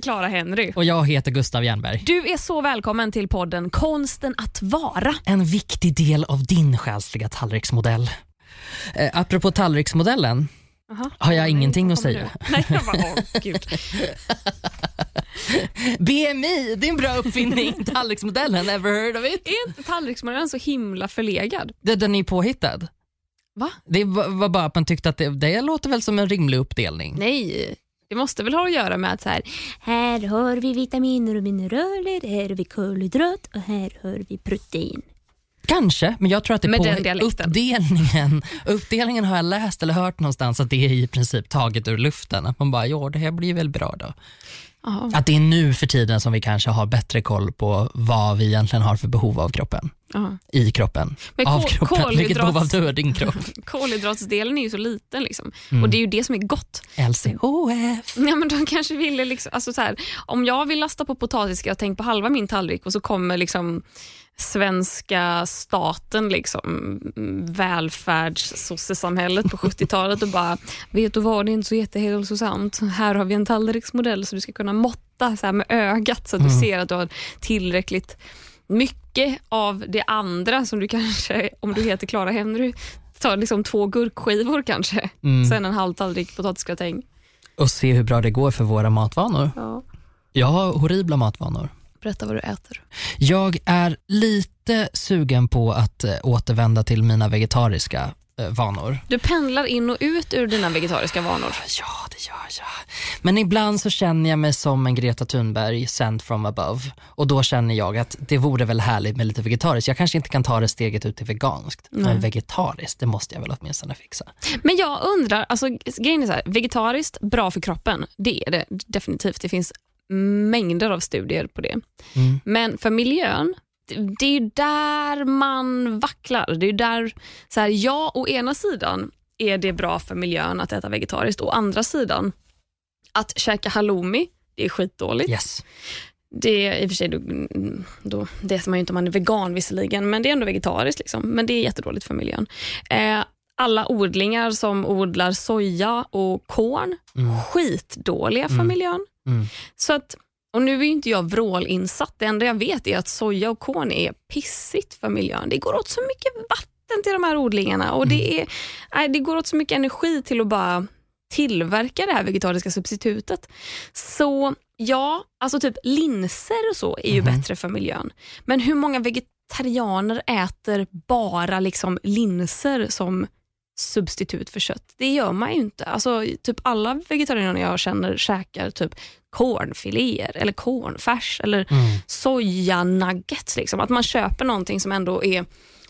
Heter Clara Henry. Och jag heter Gustav Jernberg. Du är så välkommen till podden Konsten att vara. En viktig del av din själsliga tallriksmodell. Eh, apropå tallriksmodellen Aha. har jag Nej, ingenting att säga. du? Nej, jag bara, åh gud. BMI, det är en bra uppfinning. Tallriksmodellen, ever heard of it? Är inte tallriksmodellen så himla förlegad? Det, den är påhittad. Va? Det var var bara att man tyckte att det, det låter väl som en rimlig uppdelning. Nej, det måste väl ha att göra med att så här, här har vi vitaminer och mineraler, här har vi kolhydrat och här har vi protein. Kanske, men jag tror att det är Med på uppdelningen. Uppdelningen har jag läst eller hört någonstans att det är i princip taget ur luften. Att man bara, ja det här blir väl bra då. Ja, Att det är nu för tiden som vi kanske har bättre koll på vad vi egentligen har för behov av kroppen. ja. I kroppen. Men av kroppen. Vilket behov av kolhydrats- du har din kropp? Kolhydratsdelen är ju så liten liksom. Mm. och det är ju det som är gott. LCHF. Ja, men de kanske ville liksom, alltså så här, om jag vill lasta på potatis ska jag tänka på halva min tallrik och så kommer liksom svenska staten, liksom, välfärdssossesamhället på 70-talet och bara, vet du vad, det är inte så jättehälsosamt. Här har vi en tallriksmodell så du ska kunna måtta så med ögat så att du ser att du har tillräckligt mycket av det andra som du kanske, om du heter Clara Henry, tar liksom två gurkskivor kanske, Mm. sen en halv tallrik potatisgratäng. Och se hur bra det går för våra matvanor. Ja. Jag har horribla matvanor. Berätta vad du äter. Jag är lite sugen på att eh, återvända till mina vegetariska eh, vanor. Du pendlar in och ut ur dina vegetariska vanor. Ja, det gör jag. Men ibland så känner jag mig som en Greta Thunberg sent from above. Och då känner jag att det vore väl härligt med lite vegetariskt. Jag kanske inte kan ta det steget ut till veganskt. Men vegetariskt, det måste jag väl åtminstone fixa. Men jag undrar, alltså, grejen är så här, vegetariskt, bra för kroppen. Det är det definitivt. Det finns mängder av studier på det. Mm. Men för miljön, det- är ju där man vacklar. Det är där, så här, ja, å ena sidan är det bra för miljön att äta vegetariskt. Å andra sidan, att käka halloumi, det är skitdåligt. Yes. Det är i och för sig, då, då, det äter man ju inte om man är vegan visserligen, men det är ändå vegetariskt. Liksom. Men det är jättedåligt för miljön. Eh, alla odlingar som odlar soja och korn, skitdåliga för miljön. Mm. Så att, och nu är ju inte jag vrålinsatt. Det enda jag vet är att soja och korn är pissigt för miljön. Det går åt så mycket vatten till de här odlingarna och det, är, nej, det går åt så mycket energi till att bara tillverka det här vegetariska substitutet. Så ja, alltså typ linser och så är ju bättre för miljön. Men hur många vegetarianer äter bara liksom linser som substitut för kött? Det gör man ju inte. Alltså, typ alla vegetarianer jag känner käkar typ cornfiléer eller cornfärs eller sojanuggets. Liksom. Att man köper någonting som ändå är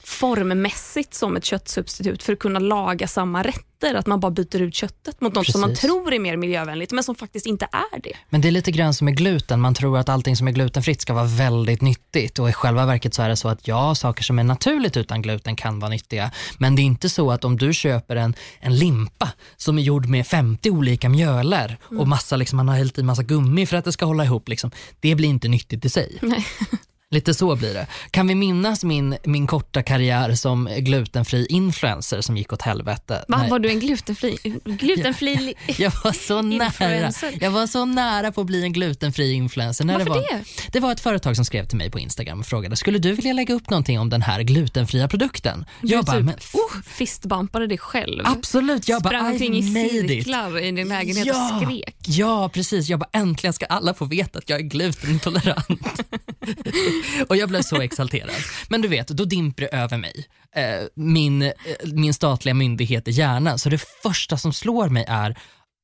formmässigt som ett köttsubstitut för att kunna laga samma rätter. Att man bara byter ut köttet mot något som man Precis. tror är mer miljövänligt men som faktiskt inte är det. Men det är lite grann som med gluten. Man tror att allting som är glutenfritt ska vara väldigt nyttigt och i själva verket så är det så att ja, saker som är naturligt utan gluten kan vara nyttiga. Men det är inte så att om du köper en, en limpa som är gjord med 50 olika mjöler och massa, liksom, man har hällt i massa gummi för att det ska hålla ihop, liksom, det blir inte nyttigt i sig. Nej. Lite så blir det. Kan vi minnas min, min korta karriär som glutenfri influencer som gick åt helvete? Va, var du en glutenfri? glutenfri Jag var så nära. Jag var så nära på att bli en glutenfri influencer. När Varför det, var, det? det var ett företag som skrev till mig på Instagram och frågade, skulle du vilja lägga upp någonting om den här glutenfria produkten? Du Jag bara, typ men, oh, fistbumpade dig själv. absolut. Jag bara, Sprang omkring I made it. cirklar i din lägenhet och skrek. Ja, precis. Jag bara, äntligen ska alla få veta att jag är glutenintolerant. och jag blev så exalterad. Men du vet, då dimper det över mig. Eh, min, eh, min statliga myndighet i hjärnan. Så det första som slår mig är,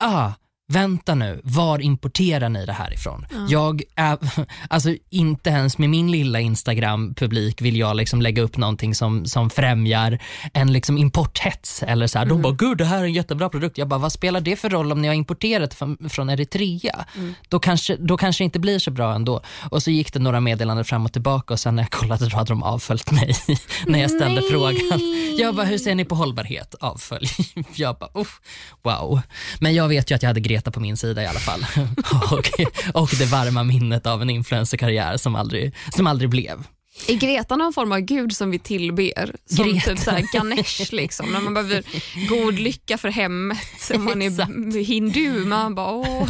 ah, vänta nu, var importerar ni det här ifrån? Jag är, alltså inte ens med min lilla Instagram-publik vill jag liksom lägga upp någonting som, som främjar en liksom importhets. Eller så här. De bara, gud det här är en jättebra produkt. Jag bara, vad spelar det för roll om ni har importerat från, från Eritrea? Då, kanske, då kanske det inte blir så bra ändå. Och så gick det några meddelanden fram och tillbaka och sen när jag kollade då hade de avföljt mig när jag ställde Nej. frågan. Jag bara, hur ser ni på hållbarhet? Avfölj. Jag bara, oh, wow. Men jag vet ju att jag hade Greta på min sida i alla fall. och, och det varma minnet av en influencerkarriär som aldrig, som aldrig blev. Är Greta någon form av gud som vi tillber? Som Greta. typ så här Ganesh, liksom, när man behöver god lycka för hemmet. Om man är hindu, man bara åh.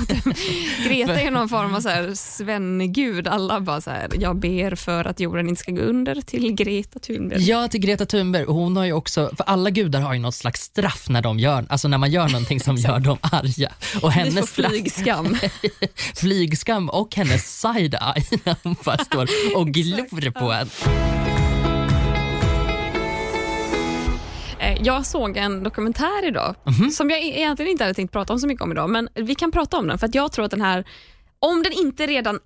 Greta är någon form av så här svennegud. Alla bara så här, jag ber för att jorden inte ska gå under till Greta Thunberg. Ja, till Greta Thunberg. Hon har ju också, för alla gudar har ju något slags straff när de gör, alltså när man gör någonting som gör dem arga. Och hennes flygskam. flygskam och hennes side-eye när hon bara står och glor på en. Eh, Jag såg en dokumentär idag Mhm. som jag e- egentligen inte hade tänkt prata om så mycket om idag, men vi kan prata om den för att jag tror att den här, om den inte redan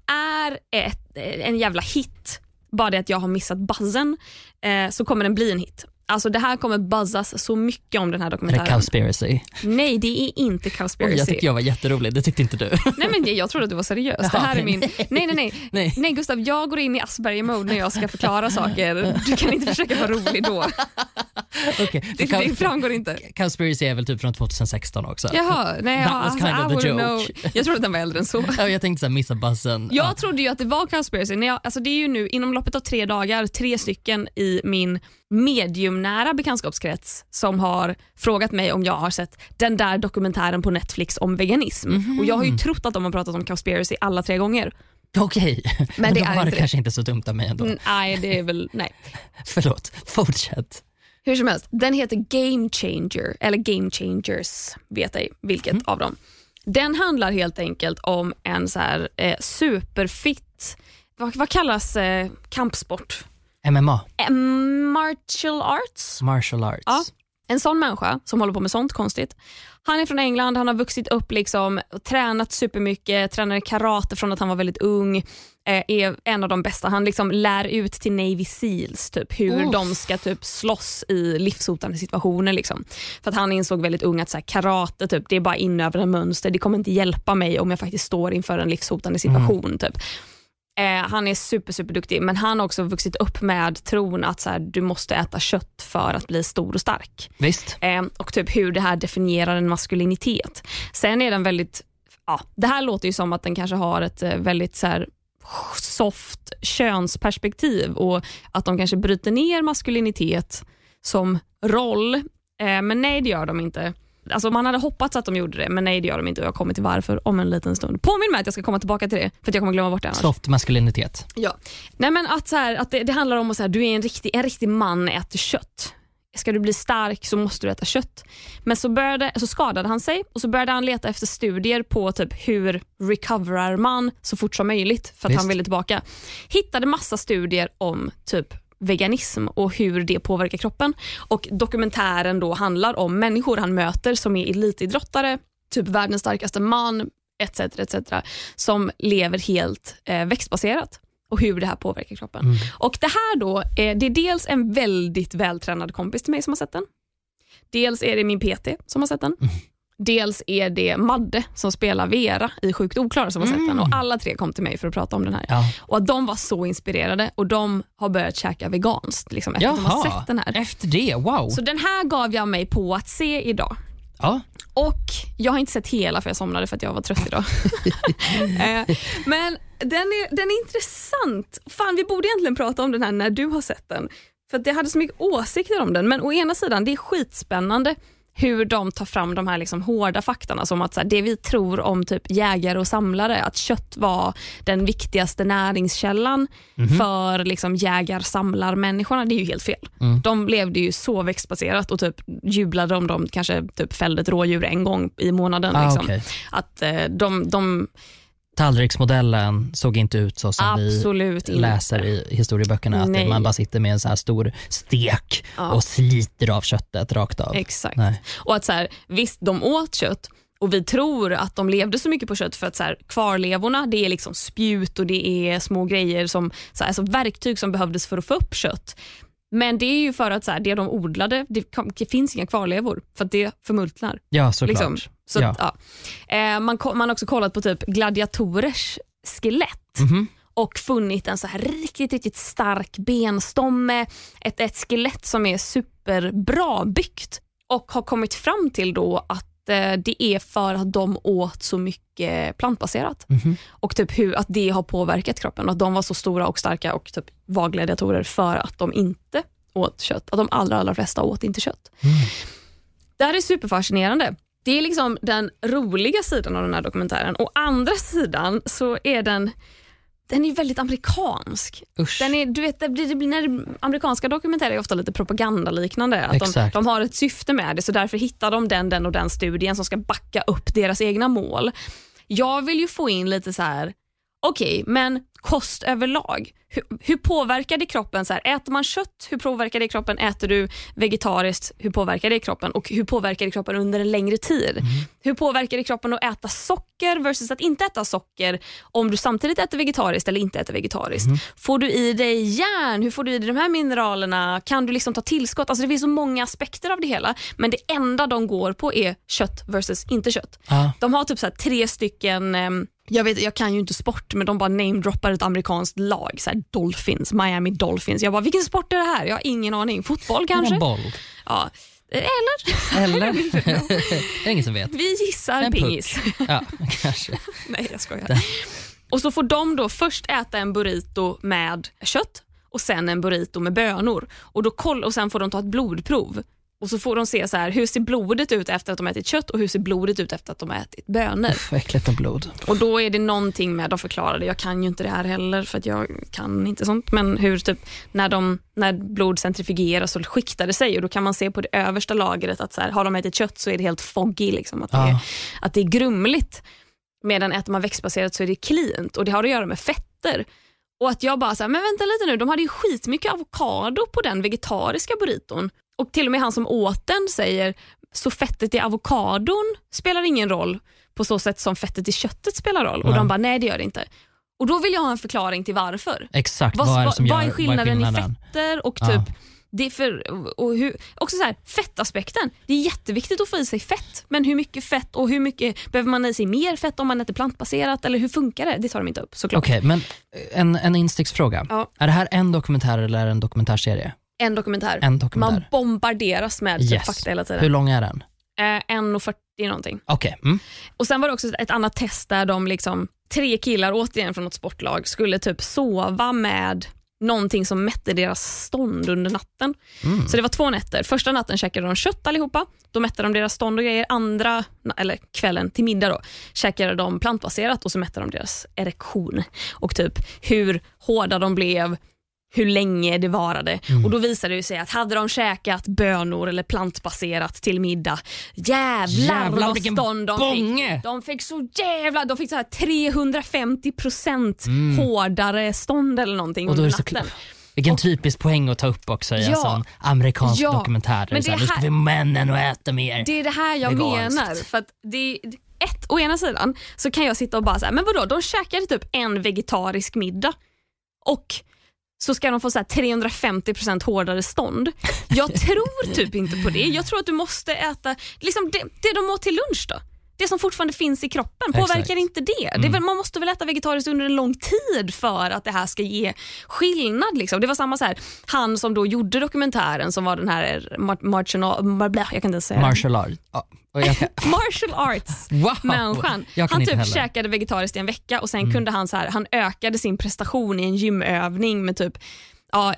är ett, en jävla hit, bara det att jag har missat buzzen, eh, så kommer den bli en hit. Alltså det här kommer buzzas så mycket om den här Är det dokumentären. Cowspiracy? Nej, det är inte Oj, Cowspiracy. jag tyckte jag var jätterolig, det tyckte inte du. Nej men det- jag trodde att du var seriös. Det Jaha, här är min... Nej nej nej. Nej. Nej Gustav, jag går in i Asperger-mode när jag ska förklara saker. Du kan inte försöka vara rolig då. Okay. Det, det framgår inte. Cowspiracy är väl typ från 2016 också? Jaha, nej, That was alltså, kind of I the joke. know. Jag trodde att den var äldre än så. Ja, jag tänkte såhär, missa bussen. Jag trodde ju att det var Cowspiracy. När jag, alltså det är ju nu inom loppet av tre dagar tre stycken i min mediumnära bekantskapskrets som har frågat mig om jag har sett den där dokumentären på Netflix om veganism. Och Jag har ju trott att de har pratat om Cowspiracy alla tre gånger. Okej, men, det då är var det kanske inte så dumt av mig ändå. Mm, nej, det är väl, nej. Förlåt, fortsätt. Hur som helst, den heter Game Changer, eller Game Changers, vet ej vilket Mm. av dem. Den handlar helt enkelt om en så här, eh, superfit, vad, vad kallas eh, kampsport? MMA, Eh, martial arts? martial arts. Ja. En sån människa som håller på med sånt konstigt. Han är från England, han har vuxit upp, liksom, och tränat supermycket, tränade karate från att han var väldigt ung. Eh, är en av de bästa. Han liksom lär ut till Navy Seals typ, hur Uff. de ska typ slåss i livshotande situationer. Liksom. För att Han insåg väldigt ung att så här, karate typ, det är bara inövade mönster. Det kommer inte hjälpa mig om jag faktiskt står inför en livshotande situation. Typ. Eh, han är super, super duktig men han har också vuxit upp med tron att så här, du måste äta kött för att bli stor och stark. Visst? Eh, och typ hur det här definierar en maskulinitet. Sen är den väldigt, ja, det här låter ju som att den kanske har ett eh, väldigt så här, soft könsperspektiv och att de kanske bryter ner maskulinitet som roll. Eh, men nej, det gör de inte. Alltså man hade hoppats att de gjorde det, men nej det gör de inte och jag kommer till varför om en liten stund. Påminn mig att jag ska komma tillbaka till det, för jag kommer glömma bort det annars. Soft maskulinitet. Ja. Nej, men att, så här, att det, det handlar om att så här, du är en riktig, en riktig man äter kött. Ska du bli stark så måste du äta kött. Men så, började, så skadade han sig och så började han leta efter studier på typ hur recoverar man så fort som möjligt för att Visst. han ville tillbaka. Hittade massa studier om typ veganism och hur det påverkar kroppen. Och Dokumentären då handlar om människor han möter som är elitidrottare, typ världens starkaste man etc. etc. som lever helt eh, växtbaserat och hur det här påverkar kroppen. Mm. Och Det här då, eh, det är dels en väldigt vältränad kompis till mig som har sett den. Dels är det min PT som har sett den. Mm. Dels är det Madde som spelar Vera i Sjukt oklara som har sett den. Och Alla tre kom till mig för att prata om den här. Ja. Och att De var så inspirerade och de har börjat käka veganskt liksom, efter att de har Jaha, sett den här. efter det, wow. Så den här gav jag mig på att se idag. Ja. Och Jag har inte sett hela för jag somnade för att jag var trött idag. Eh, Men den är, den är intressant. Fan, vi borde egentligen prata om den här när du har sett den. För att jag hade så mycket åsikter om den. Men å ena sidan, det är skitspännande hur de tar fram de här liksom hårda faktorna som att så här, det vi tror om typ jägare och samlare, att kött var den viktigaste näringskällan för liksom jägar-samlar-människorna, det är ju helt fel. De levde ju så växtbaserat och typ jublade om de kanske typ fällde ett rådjur en gång i månaden. Ah, liksom. okej. Att eh, de, de Tallriksmodellen såg inte ut så som absolut vi läser i historieböckerna, att Nej. man bara sitter med en så här stor stek Ja. och sliter av köttet rakt av. Exakt. Nej. Och att så här, visst, de åt kött och vi tror att de levde så mycket på kött för att så här, kvarlevorna det är liksom spjut och det är små grejer som så här, alltså verktyg som behövdes för att få upp kött. Men det är ju för att så här, det de odlade, det, kom, det finns inga kvarlevor för att det förmultnar. Ja, såklart. Liksom. Så, Ja. ja. Eh, man, man har också kollat på typ gladiatorers skelett Mhm. och funnit en så här riktigt, riktigt stark benstomme, ett, ett skelett som är superbra byggt och har kommit fram till då att det är för att de åt så mycket plantbaserat. Mhm. Och typ hur att det har påverkat kroppen. Att de var så stora och starka och typ var gladiatorer för att de inte åt kött. Att de allra, allra flesta åt inte kött. Det här är superfascinerande. Det är liksom den roliga sidan av den här dokumentären. Å andra sidan så är den den är väldigt amerikansk. Usch. Den är, du vet, det blir, det blir, när det- amerikanska dokumentärer är ofta lite propagandaliknande. Att de, de har ett syfte med det, så därför hittar de den, den och den studien som ska backa upp deras egna mål. Jag vill ju få in lite så här, okej, men kost överlag. Hur, hur påverkar det kroppen? Så här, äter man kött, hur påverkar det kroppen? Äter du vegetariskt, hur påverkar det kroppen? Och hur påverkar det kroppen under en längre tid? Hur påverkar det kroppen att äta socker versus att inte äta socker om du samtidigt äter vegetariskt eller inte äter vegetariskt? Får du i dig järn? Hur får du i dig de här mineralerna? Kan du liksom ta tillskott? Alltså det finns så många aspekter av det hela, men det enda de går på är kött versus inte kött. Ja. De har typ så tre stycken, ehm, jag, vet, jag kan ju inte sport, men de bara namedroppar ett amerikanskt lag. Så här Dolphins, Miami Dolphins. Jag bara, vilken sport är det här? Jag har ingen aning. Fotboll kanske? Boll. Ja. Eller? Eller? det är ingen som vet. Vi gissar En pingis. puck. Ja, kanske. Nej, jag skojar. Och så får de då först äta en burrito med kött och sen en burrito med bönor. Och, då koll, och Sen får de ta ett blodprov. Och så får de se så här, hur ser blodet ut efter att de ätit kött och hur ser blodet ut efter att de har ätit bönor. Äckligt med blod. Och då är det någonting med, de förklarade, jag kan ju inte det här heller för att jag kan inte sånt, men hur typ när, de, när blod centrifugeras så skiktar det sig och då kan man se på det översta lagret att så här, har de ätit kött så är det helt foggy, liksom, att, det är, Ja. att det är grumligt. Medan äter man växtbaserat så är det cleant och det har att göra med fetter. Och att jag bara så här, men vänta lite nu, de hade ju skitmycket avokado på den vegetariska burriton. Och till och med han som åt den säger, så fettet i avokadon spelar ingen roll på så sätt som fettet i köttet spelar roll. Och de bara, nej det gör det inte. Och då vill jag ha en förklaring till varför. Exakt, Vad, vad, är det vad, som vad gör, är skillnaden, vad är i fetter och Ja. typ det är för, och hur, också så här, fettaspekten. Det är jätteviktigt att få i sig fett, men hur mycket fett och hur mycket behöver man i sig mer fett om man äter plantbaserat eller hur funkar det? Det tar de inte upp såklart. Okej, men en, en insticksfråga. Ja. Är det här en dokumentär eller en dokumentärserie? En dokumentär. En dokumentär. Man bombarderas med typ Yes. fakta hela Hur tiden. lång är den? Eh, 1,40 någonting. Okej, mm. Och Sen var det också ett annat test där de liksom, tre killar återigen från något sportlag skulle typ sova med någonting som mätte deras stånd under natten. Mm. Så det var två nätter. Första natten käkade de kött allihopa. Då mätte de deras stånd och grejer. Andra, eller kvällen till middag då, käkade de plantbaserat och så mätte de deras erektion och typ hur hårda de blev, hur länge det varade. Mm. Och Då visade det sig att hade de käkat bönor eller plantbaserat till middag, jävlar, Jävlar, vad stånd de fick. De fick så jävla, de fick så här 350 procent Mm. hårdare stånd eller någonting Och då är under natten. Vilken typisk poäng att ta upp också i en Ja. sån amerikansk Ja. dokumentär. Men det är så här, det nu ska här- vi männen och äta mer. Det är det här jag Veganskt. menar. För det, ett, å ena sidan så kan jag sitta och bara säga, men vadå, de käkade typ en vegetarisk middag och så ska de få så här 350% hårdare stånd. Jag tror typ inte på det. Jag tror att du måste äta liksom det, det de åt till lunch då. Det som fortfarande finns i kroppen, påverkar Exakt. inte det? det är väl, man måste väl äta vegetariskt under en lång tid för att det här ska ge skillnad. Liksom. Det var samma så här, han som då gjorde dokumentären som var den här mar- marginal, mar, jag kan inte säga det. Martial art. Kan, martial arts wow! människan. Han typ heller. Mm. käkade vegetariskt i en vecka och sen kunde han så här, han ökade sin prestation i en gymövning med typ Ja,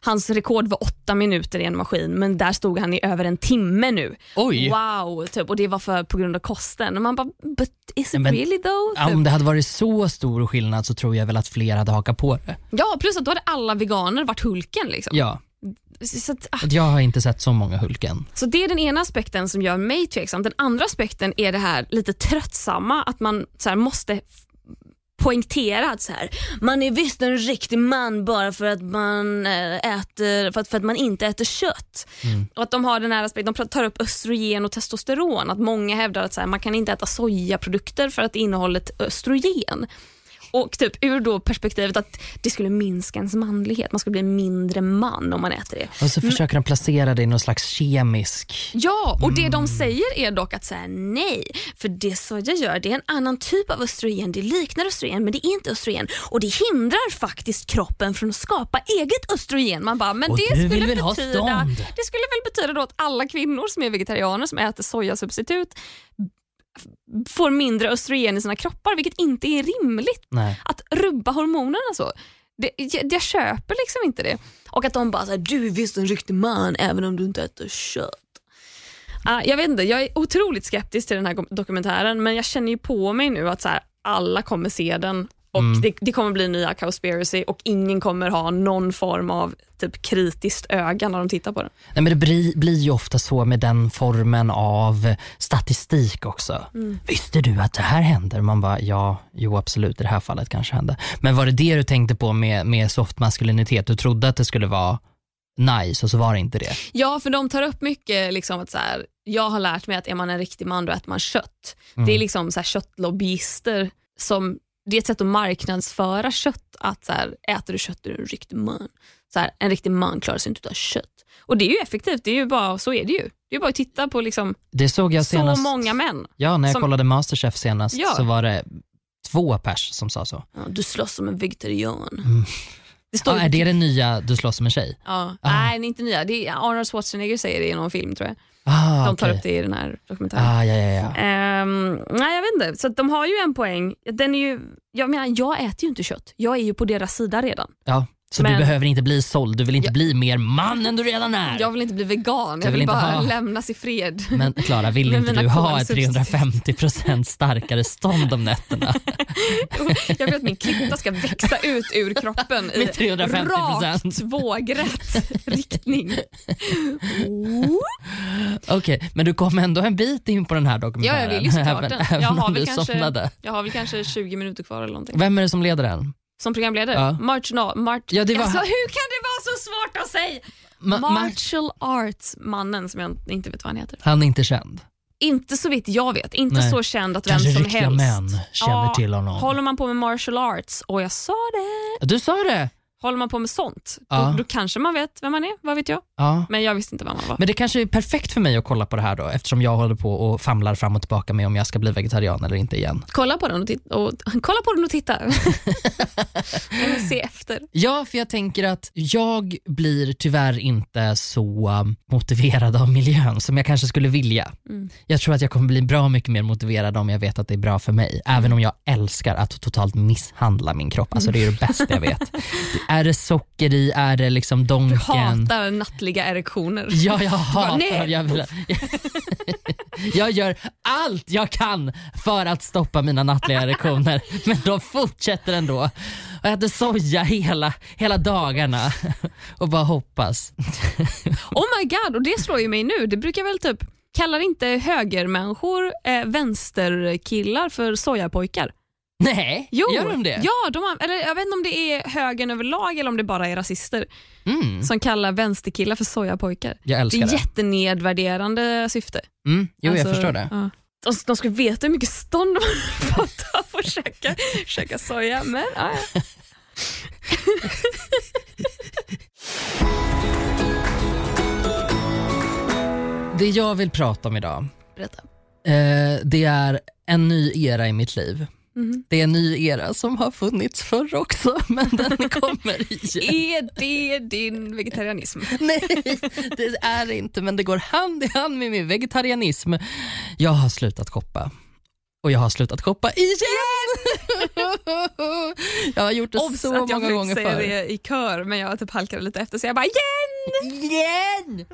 hans rekord var åtta minuter i en maskin men där stod han i över en timme nu. Oj! Wow, typ, och det var för, på grund av kosten. Och man bara, but is it Men- really though? Ja, Typ. om det hade varit så stor skillnad så tror jag väl att fler hade hakat på det. Ja, plus att då hade alla veganer varit Hulken. Liksom. Ja, Så, att, ah, jag har inte sett så många Hulken. Så det är den ena aspekten som gör mig tveksam. Den andra aspekten är det här lite tröttsamma, att man så här, måste f- poängtera att så här, man är visst en riktig man bara för att man, eh, äter, för att, för att man inte äter kött. Och att de har den här aspekten, de tar upp östrogen och testosteron, att många hävdar att så här, man kan inte äta sojaprodukter för att det innehåller östrogen. Och typ ur då perspektivet att det skulle minska ens manlighet. Man skulle bli mindre man om man äter det. Och så försöker de placera det i någon slags kemisk... Ja, och det de säger är dock att säga nej. För det soja gör det är en annan typ av östrogen. Det liknar östrogen men det är inte östrogen. Och det hindrar faktiskt kroppen från att skapa eget östrogen. Man bara, men Och det skulle, väl betyda, det skulle väl betyda då att alla kvinnor som är vegetarianer som äter sojasubstitut får mindre östrogen i sina kroppar vilket inte är rimligt Nej. att rubba hormonerna så. Det, jag, jag köper liksom inte det. Och att de bara såhär, du är visst en riktig man även om du inte äter kött. Ah, jag vet inte, jag är otroligt skeptisk till den här dokumentären men jag känner ju på mig nu att så här, alla kommer se den och Mm. det, det kommer bli nya Cowspiracy och ingen kommer ha någon form av typ kritiskt öga när de tittar på den. Nej, men det blir, blir ju ofta så med den formen av statistik också. Mm. Visste du att det här händer? Man bara, ja, jo absolut, i det här fallet kanske hände. Men var det det du tänkte på med, med soft maskulinitet? Du trodde att det skulle vara nice och så var det inte det. Ja, för de tar upp mycket liksom att så här, jag har lärt mig att är man en riktig man då äter man kött. Mm. Det är liksom så här köttlobbyister som, det är ett sätt att marknadsföra kött. Att så här, äter du kött är du en riktig man. Så här, en riktig man klarar sig inte utan kött. Och det är ju effektivt, det är ju bara, så är det ju. Det är bara att titta på liksom Det såg jag så senast. många män. Ja, när jag som- kollade Masterchef senast Ja. så var det två pers som sa så. Ja, du slåss som en vegetarian. Mm. Det står ju är det den nya Du slåss som en tjej? Ja. Ah. Nej, det är inte nya. Det är Arnold Schwarzenegger säger det i någon film tror jag. Ah, De tar okej. upp det i den här dokumentären. Ah, ja, ja, ja. Ehm, nej, jag vet inte. Så de har ju en poäng. Den är ju, jag menar, jag äter ju inte kött. Jag är ju på deras sida redan. ja. Så Men- du behöver inte bli såld, du vill inte Ja. bli mer man än du redan är. Jag vill inte bli vegan. Du Jag vill vill bara ha- lämnas i fred. Men Klara, vill inte du ha ett kolsubstitut. 350% starkare stånd om nätterna? jag vill att min klitta ska växa ut ur kroppen i Med 350%. rakt vågrätt riktning. Okej, men du kom ändå en bit in på den här Ja, dokumentären. jag vill ju såklart även, den. Jag har, väl kanske, somnade. jag har väl kanske 20 minuter kvar eller någonting. Vem är det som leder den? Som programledare? Ja. Martial, Mart Ja, det var- alltså, hur kan det vara så svårt att säga? Ma- Ma- Martial arts-mannen som jag inte vet vad han heter. Han är inte känd. Inte så vitt jag vet. Inte Nej. så känd att vem Kanske som riktiga helst. män känner Ja, till honom. Håller man på med martial arts, och jag sa det, Du sa det! Håller man på med sånt, Ja. då, då kanske man vet vem man är, vad vet jag. Ja. Men jag visste inte vem man var. Men det kanske är perfekt för mig att kolla på det här då eftersom jag håller på och famlar fram och tillbaka med om jag ska bli vegetarian eller inte igen. Kolla på den och, och, kolla på den och titta. Eller se efter. Ja, för jag tänker att jag blir tyvärr inte så um, motiverad av miljön som jag kanske skulle vilja. Mm. Jag tror att jag kommer bli bra mycket mer motiverad om jag vet att det är bra för mig. Även om jag älskar att totalt misshandla min kropp. Alltså det är det bästa jag vet. är det socker i? Är det liksom donken? Hatar nattliga erektioner. Ja, jag hatar dem. Jag, vill, jag gör allt jag kan för att stoppa mina nattliga erektioner, men de fortsätter ändå. Jag äter soja hela, hela dagarna och bara hoppas. Oh my god, och det slår ju mig nu. Det brukar väl typ, kallar inte högermänniskor eh, vänsterkillar för sojapojkar? Nej, Jo, gör de det? Ja, de, eller jag vet inte om det är högern överlag eller om det bara är rasister Mm, som kallar vänsterkillar för sojapojkar. jag Det älskar är det. jättenedvärderande syfte. Mm, jo, jag Alltså, förstår det. ja. De, de skulle veta hur mycket stånd de har fått av att käka, käka soja, men ja, ja. Det jag vill prata om idag, Berätta. eh, det är en ny era i mitt liv. Mhm. Det är en ny era som har funnits förr också, men den kommer igen. Är det din vegetarianism? Nej, det är det inte, men det går hand i hand med min vegetarianism. Jag har slutat shoppa. Och jag har slutat shoppa igen! jag har gjort det Obs så att jag många försökte gånger säga förr. det i kör men jag typ halkade lite efter så jag bara igen! Igen!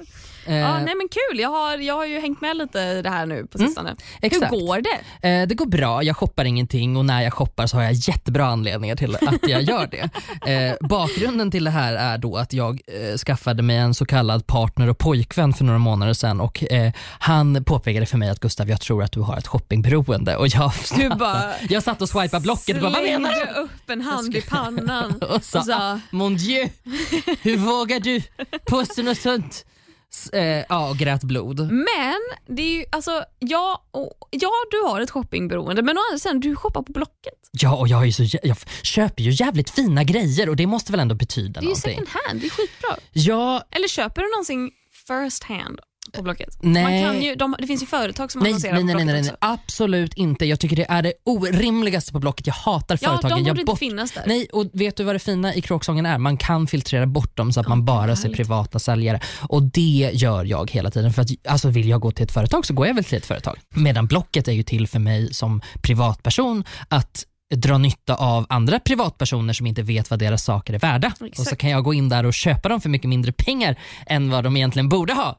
Ja, Eh, nej men kul, jag har, jag har ju hängt med lite i det här nu på sistone. exakt. Hur går det? Eh, det går bra, jag shoppar ingenting och när jag shoppar så har jag jättebra anledningar till att jag gör det. Eh, bakgrunden till det här är då att jag eh, skaffade mig en så kallad partner och pojkvän för några månader sedan och eh, han påpekade för mig att Gustav jag tror att du har ett shoppingberoende och jag, Du bara jag satt och swipade blocket och bara vad menar du? upp en hand i pannan Och sa, och sa mon dieu, hur vågar du påstå något sånt? S- Eh, ja, och grät blod. Men det är ju, alltså, ja, och, ja, du har ett shoppingberoende men å andra sidan, du shoppar på Blocket. Ja, och jag, är så, jä- jag köper ju jävligt fina grejer och det måste väl ändå betyda Det är ju någonting. second hand, det är skitbra. Ja, Eller köper du någonsin first hand på Blocket? Nej. Man kan ju, de, det finns ju företag som nej, annonserar nej, på nej, nej, Blocket nej, också. absolut inte. Jag tycker det är det orimligaste på Blocket. Jag hatar Ja, företagen. de jag borde inte finnas där. Nej, och vet du vad det fina i kråksången är? Man kan filtrera bort dem så att man bara ser privata säljare. Och det gör jag hela tiden. För att alltså, vill jag gå till ett företag så går jag väl till ett företag. Medan Blocket är ju till för mig som privatperson att dra nytta av andra privatpersoner som inte vet vad deras saker är värda. Och så Exakt. kan jag gå in där och köpa dem för mycket mindre pengar än vad de egentligen borde ha.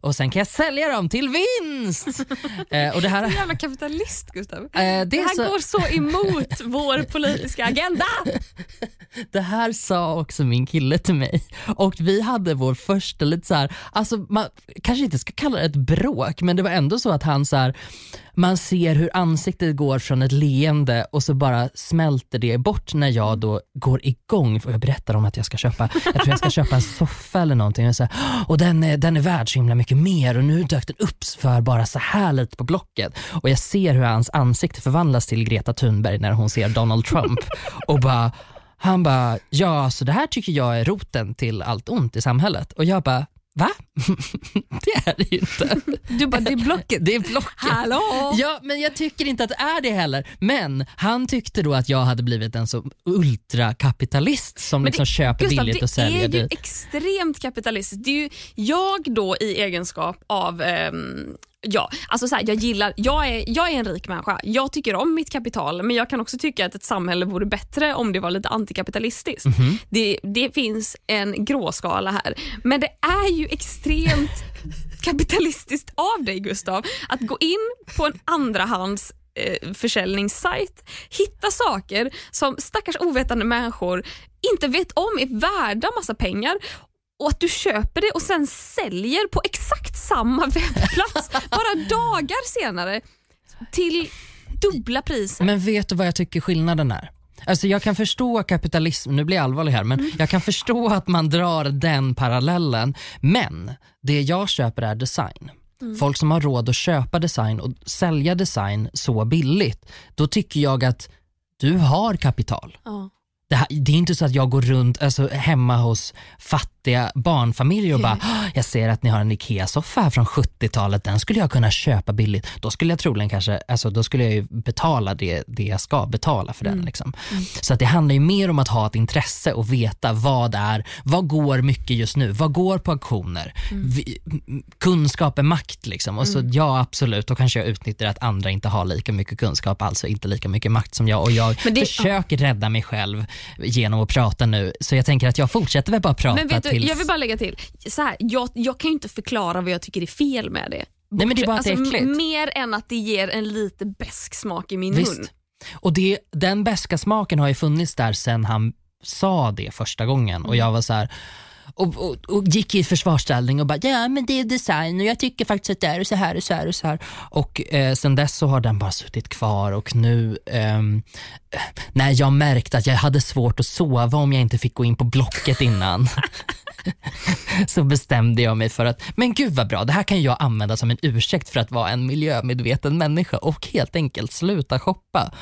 Och sen kan jag sälja dem till vinst. eh, och det här, jävla kapitalist Gustav. eh, det, Det är här så, går så emot vår politiska agenda. Det här sa också min kille till mig och vi hade vår första lite så här, alltså man kanske inte ska kalla det ett bråk men det var ändå så att han så här, man ser hur ansiktet går från ett leende och så bara smälter det bort när jag då går igång och jag berättar om att jag ska köpa, jag tror jag ska köpa en soffa eller någonting och, så här, och den, är, den är värd så himla mycket mer och nu dök den upp för bara så här lite på Blocket och jag ser hur hans ansikte förvandlas till Greta Thunberg när hon ser Donald Trump och bara han bara, ja så det här tycker jag är roten till allt ont i samhället. Och jag bara, va? det är det ju inte. Du bara, det är Blocket. Det är Blocket. Hallå! Ja, men jag tycker inte att det är det heller. Men han tyckte då att jag hade blivit en så ultrakapitalist som Men liksom köper Gustav, billigt och det är säljer ju dyrt. extremt kapitalistiskt. Det är ju jag då i egenskap av ehm, Ja, alltså så här, jag gillar, jag är, jag är en rik människa. Jag tycker om mitt kapital men jag kan också tycka att ett samhälle vore bättre om det var lite antikapitalistiskt. Mhm. Det, det finns en gråskala här. Men det är ju extremt kapitalistiskt av dig Gustav att gå in på en andrahands eh, försäljningssajt, hitta saker som stackars ovetande människor inte vet om är värda massa pengar och att du köper det och sen säljer på exakt samma webbplats bara dagar senare till dubbla priser. Men vet du vad jag tycker skillnaden är? Alltså jag kan förstå kapitalism, nu blir jag allvarlig här, men jag kan förstå att man drar den parallellen. Men det jag köper är design. Folk som har råd att köpa design och sälja design så billigt, då tycker jag att du har kapital. Ja. Det, här, det är inte så att jag går runt alltså, hemma hos fattiga barnfamiljer och bara "Ah, “jag ser att ni har en IKEA-soffa här från 70-talet, den skulle jag kunna köpa billigt”. Då skulle jag troligen kanske, alltså, då skulle jag ju betala det, det jag ska betala för den. Liksom. Så att det handlar ju mer om att ha ett intresse och veta vad är, vad går mycket just nu, vad går på auktioner? Vi, m- kunskap är makt liksom. Och så ja absolut, då kanske jag utnyttjar att andra inte har lika mycket kunskap, alltså inte lika mycket makt som jag och jag det- försöker rädda mig själv genom att prata nu. Så jag tänker att jag fortsätter väl bara prata tills... jag vill bara lägga till, så här, jag, jag kan ju inte förklara vad jag tycker är fel med det. Nej men det är bara Alltså, äckligt. mer än att det ger en lite besk smak i min mun. Visst. Och det, den beska smaken har ju funnits där sen han sa det första gången och jag var så här och, och, och gick i försvarsställning och bara ja men det är design och jag tycker faktiskt att det är så här och så här och så här. Och eh, sen dess så har den bara suttit kvar och nu ehm, när jag märkte att jag hade svårt att sova om jag inte fick gå in på Blocket innan så bestämde jag mig för att, men gud vad bra, det här kan jag använda som en ursäkt för att vara en miljömedveten människa och helt enkelt sluta shoppa.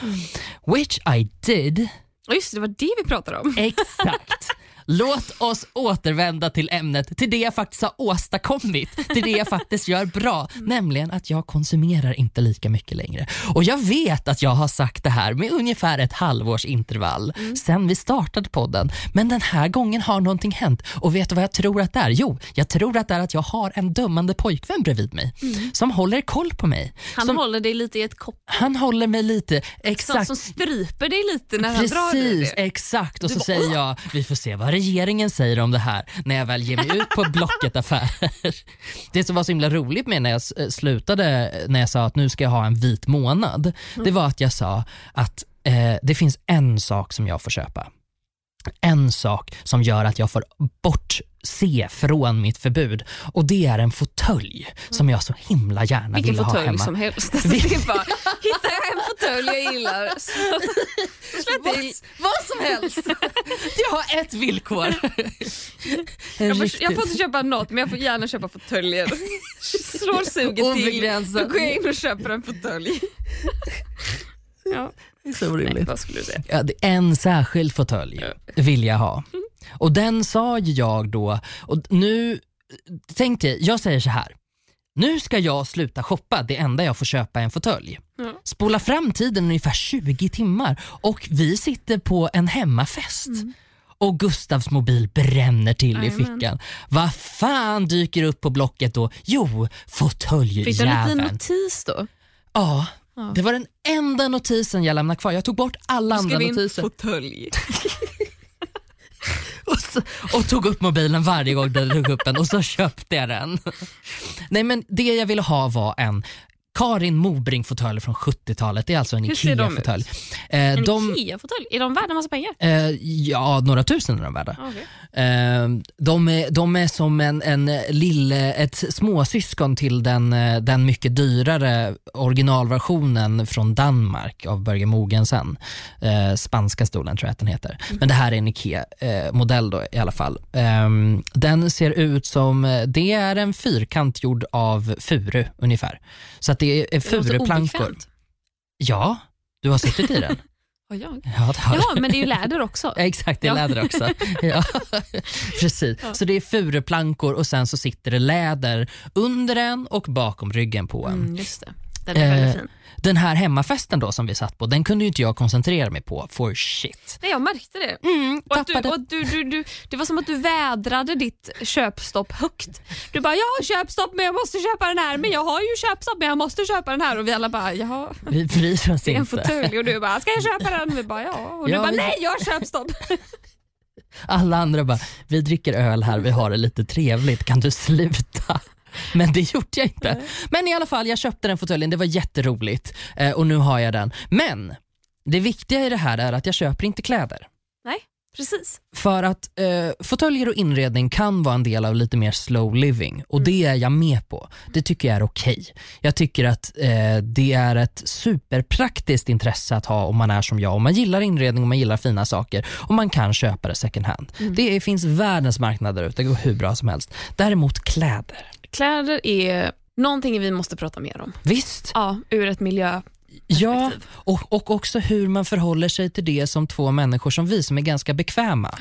Which I did. Just det var det vi pratade om. Exakt. Låt oss återvända till ämnet, till det jag faktiskt har åstadkommit, till det jag faktiskt gör bra, nämligen att jag konsumerar inte lika mycket längre. Och jag vet att jag har sagt det här med ungefär ett halvårs intervall sen vi startade podden, men den här gången har någonting hänt och vet du vad jag tror att det är? Jo, jag tror att det är att jag har en dömande pojkvän bredvid mig som håller koll på mig. Han som, håller dig lite i ett kopp, han håller mig lite, som, exakt som stryper dig lite när han drar i Precis, det. exakt. Och Du så bara, säger jag, vi får se vad regeringen säger om det här när jag väl ger mig ut på Blocket-affärer. Det som var så himla roligt med när jag eh, slutade, när jag sa att nu ska jag ha en vit månad, det var att jag sa att eh, det finns en sak som jag får köpa. En sak som gör att jag får bort bortse från mitt förbud och det är en fåtölj som jag så himla gärna Vilken vill ha fåtölj hemma. som helst. Alltså, det är bara, hittar jag en fåtölj fåtölj jag gillar. Så, släpp Vad, till. vad som helst. Jag har ett villkor. Jag får, jag får inte köpa något men jag får gärna köpa fåtöljer. Slår suget till, Obegränsat. då går jag in och köper en fåtölj. Ja, Det är så nej, orimligt. vad skulle du säga? Ja, en särskild fåtölj vill jag ha. Och den sa ju jag då, och nu, tänk dig, jag säger så här. Nu ska jag sluta shoppa, det enda jag får köpa är en fåtölj. Ja. Spola fram tiden ungefär 20 timmar och vi sitter på en hemmafest. Och Gustavs mobil bränner till i Jajamän. fickan. Vad fan dyker upp på Blocket då? Jo, Fick du en fåtöljjäveln. liten notis då? Ja, det var den enda notisen jag lämnade kvar. Jag tog bort alla andra Skrev in notiser. fåtölj. och, tog upp mobilen varje gång den tog upp den och så köpte jag den. Nej men det jag ville ha var en Karin Mobring-fåtölj från 70-talet. Det är alltså en? IKEA-fåtölj. Eh, En de, Ikea-fåtölj? Är de värda massa pengar? eh, ja, några tusen är de värda. Okay. Eh, de, är, de är som en, en lille, ett småsyskon till den, eh, den mycket dyrare originalversionen från Danmark av Börje Mogensen. Eh, spanska stolen tror jag att den heter. Men det här är en IKEA-modell då i alla fall. Eh, den ser ut som, eh, det är en fyrkant gjord av furu ungefär. Så att det Det låter furuplankor. Ja, du har suttit i den. Har jag? Ja, det har. Ja, men det är ju läder också. Ja, exakt, det är Ja. läder också. Ja. Precis. Så det är furuplankor och sen så sitter det läder under den och bakom ryggen på en. Mm, just det. Den är väldigt Eh, fin. Den här hemmafesten då som vi satt på, den kunde ju inte jag koncentrera mig på for shit. Nej, jag märkte det. Mm, Och du, och du, du, du, det var som att du vädrade ditt köpstopp högt. Du bara, jag har köpstopp men jag måste köpa den här, men jag har ju köpstopp men jag måste köpa den här och vi alla bara, jaha. Vi bryr oss Det är en inte. fotölj och du bara, ska jag köpa den? Vi bara, ja. Och du Ja, bara, vi- nej jag har köpstopp. Alla andra bara, vi dricker öl här, vi har det lite trevligt, kan du sluta? Men det gjorde jag inte. Men i alla fall, jag köpte den fåtöljen, det var jätteroligt eh, och nu har jag den. Men det viktiga i det här är att jag köper inte kläder. nej, precis. För att eh, fåtöljer och inredning kan vara en del av lite mer slow living och det är jag med på. Det tycker jag är okej. Jag tycker att eh, det är ett superpraktiskt intresse att ha om man är som jag. Om man gillar inredning och man gillar fina saker och man kan köpa det second hand. Det finns världens marknad där ute, det går hur bra som helst. Däremot kläder, Kläder är någonting vi måste prata mer om. visst. Ja, ur ett miljö. Ja, och, och också hur man förhåller sig till det som två människor som vi som är ganska bekväma.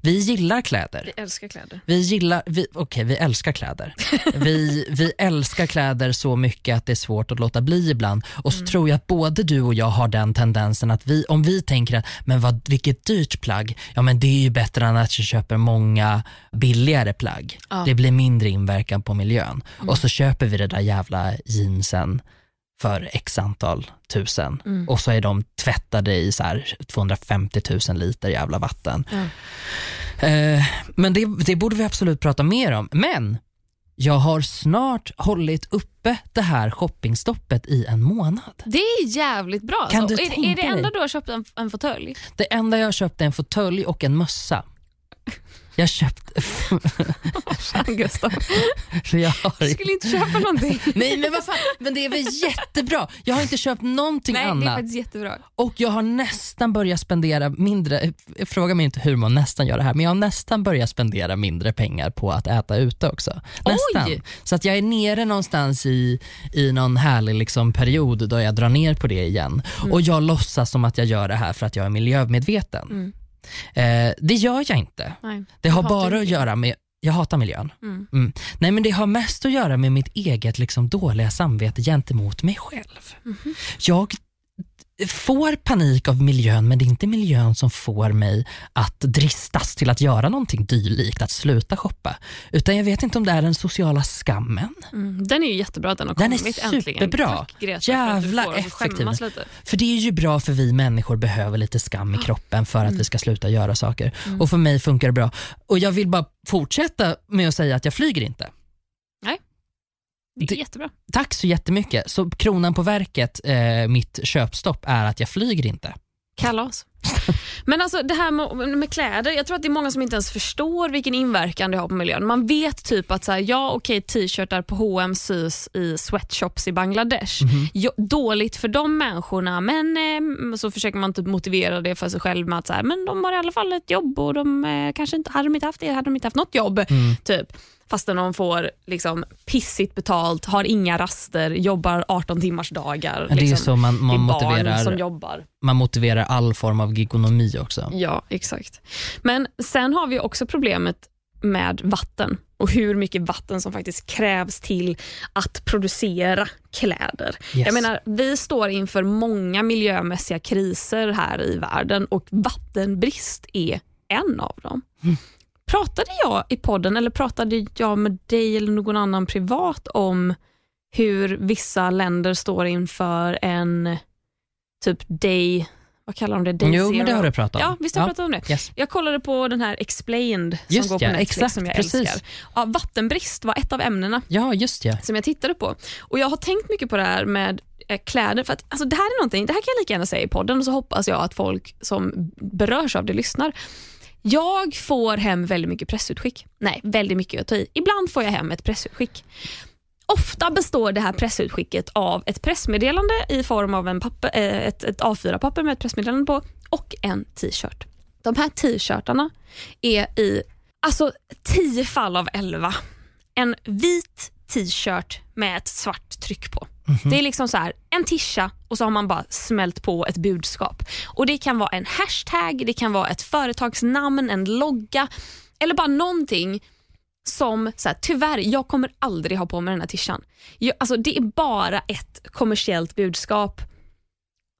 Vi gillar kläder. Vi älskar kläder. Vi gillar, vi, okej vi älskar kläder. Vi, vi älskar kläder så mycket att det är svårt att låta bli ibland. Och så tror jag att både du och jag har den tendensen att vi, om vi tänker att men vad, vilket dyrt plagg, ja men det är ju bättre än att jag köper många billigare plagg. Ja. Det blir mindre inverkan på miljön. Och så köper vi det där jävla jeansen för x antal tusen och så är de tvättade i så här 250 000 liter jävla vatten. Ja. Eh, men det, det borde vi absolut prata mer om. Men jag har snart hållit uppe det här shoppingstoppet i en månad. Det är jävligt bra. Kan alltså. du är, är tänka det enda du har köpt en, en fåtölj? Det enda jag har köpt är en fåtölj och en mössa. Jag köpte... Gustav, för jag har, du skulle inte köpa någonting. nej men vad fan, men det är väl jättebra. Jag har inte köpt någonting Nej, det är annat. faktiskt jättebra. Och jag har nästan börjat spendera mindre, fråga mig inte hur man nästan gör det här, men jag har nästan börjat spendera mindre pengar på att äta ute också. Nästan. Oj! Så att jag är nere någonstans i, i någon härlig liksom period då jag drar ner på det igen. Och jag låtsas som att jag gör det här för att jag är miljömedveten. Mm. Eh, det gör jag inte. Nej. Det har bara att göra med jag hatar miljön. Mm. Mm. Nej men Det har mest att göra med mitt eget liksom, dåliga samvete gentemot mig själv. Mhm. Jag får panik av miljön men det är inte miljön som får mig att dristas till att göra någonting dylikt, att sluta shoppa. Utan jag vet inte om det är den sociala skammen. Mm. Den är ju jättebra att den har Den är kommit äntligen. superbra. Tack Greta Jävla för effektiv. För det är ju bra för vi människor behöver lite skam i kroppen för att vi ska sluta göra saker. Och för mig funkar det bra. Och jag vill bara fortsätta med att säga att jag flyger inte. Det är jättebra. Tack så jättemycket. Så kronan på verket, eh, mitt köpstopp, är att jag flyger inte. Kalas. Men alltså det här med, med, kläder, jag tror att det är många som inte ens förstår vilken inverkan det har på miljön. Man vet typ att så här, ja okej t-shirtar på H&M sys i sweatshops i Bangladesh. Mm -hmm. jo, dåligt för de människorna men eh, så försöker man typ motivera det för sig själv med att så här, men de har i alla fall ett jobb och de eh, kanske inte, hade de inte haft det hade de inte haft något jobb. Mm. typ fastän de får liksom, pissigt betalt, har inga raster, jobbar 18 timmars dagar. Det är liksom. så man, man motiverar, som jobbar. Man motiverar all form av gigonomi också. Ja, exakt. Men sen har vi också problemet med vatten och hur mycket vatten som faktiskt krävs till att producera kläder. Yes. Jag menar, Vi står inför många miljömässiga kriser här i världen och vattenbrist är en av dem. Mm. Pratade jag i podden eller pratade jag med dig eller någon annan privat om hur vissa länder står inför en typ day vad kallar de det? Day jo, zero. men det har du pratat om. Ja, visst har jag pratat om det. Yes. Jag kollade på den här Explained just som går på ja, Netflix exakt, som jag precis. älskar. Ja, vattenbrist var ett av ämnena ja, just ja. som jag tittade på. Och Jag har tänkt mycket på det här med eh, kläder. För att, alltså, det här är någonting, det här kan jag lika gärna säga i podden och så hoppas jag att folk som berörs av det lyssnar. Jag får hem väldigt mycket pressutskick. Nej, väldigt mycket att ta i. Ibland får jag hem ett pressutskick. Ofta består det här pressutskicket av ett pressmeddelande i form av en papper, eh, ett, ett A4-papper med ett pressmeddelande på och en t-shirt. De här t-shirtarna är i alltså 10 fall av 11 en vit t-shirt med ett svart tryck på. Mm -hmm. Det är liksom så här, en tisha och så har man bara smält på ett budskap. Och Det kan vara en hashtag, det kan vara ett företagsnamn, en logga eller bara någonting som, så här, tyvärr, jag kommer aldrig ha på mig den här tishan. Jag, alltså, det är bara ett kommersiellt budskap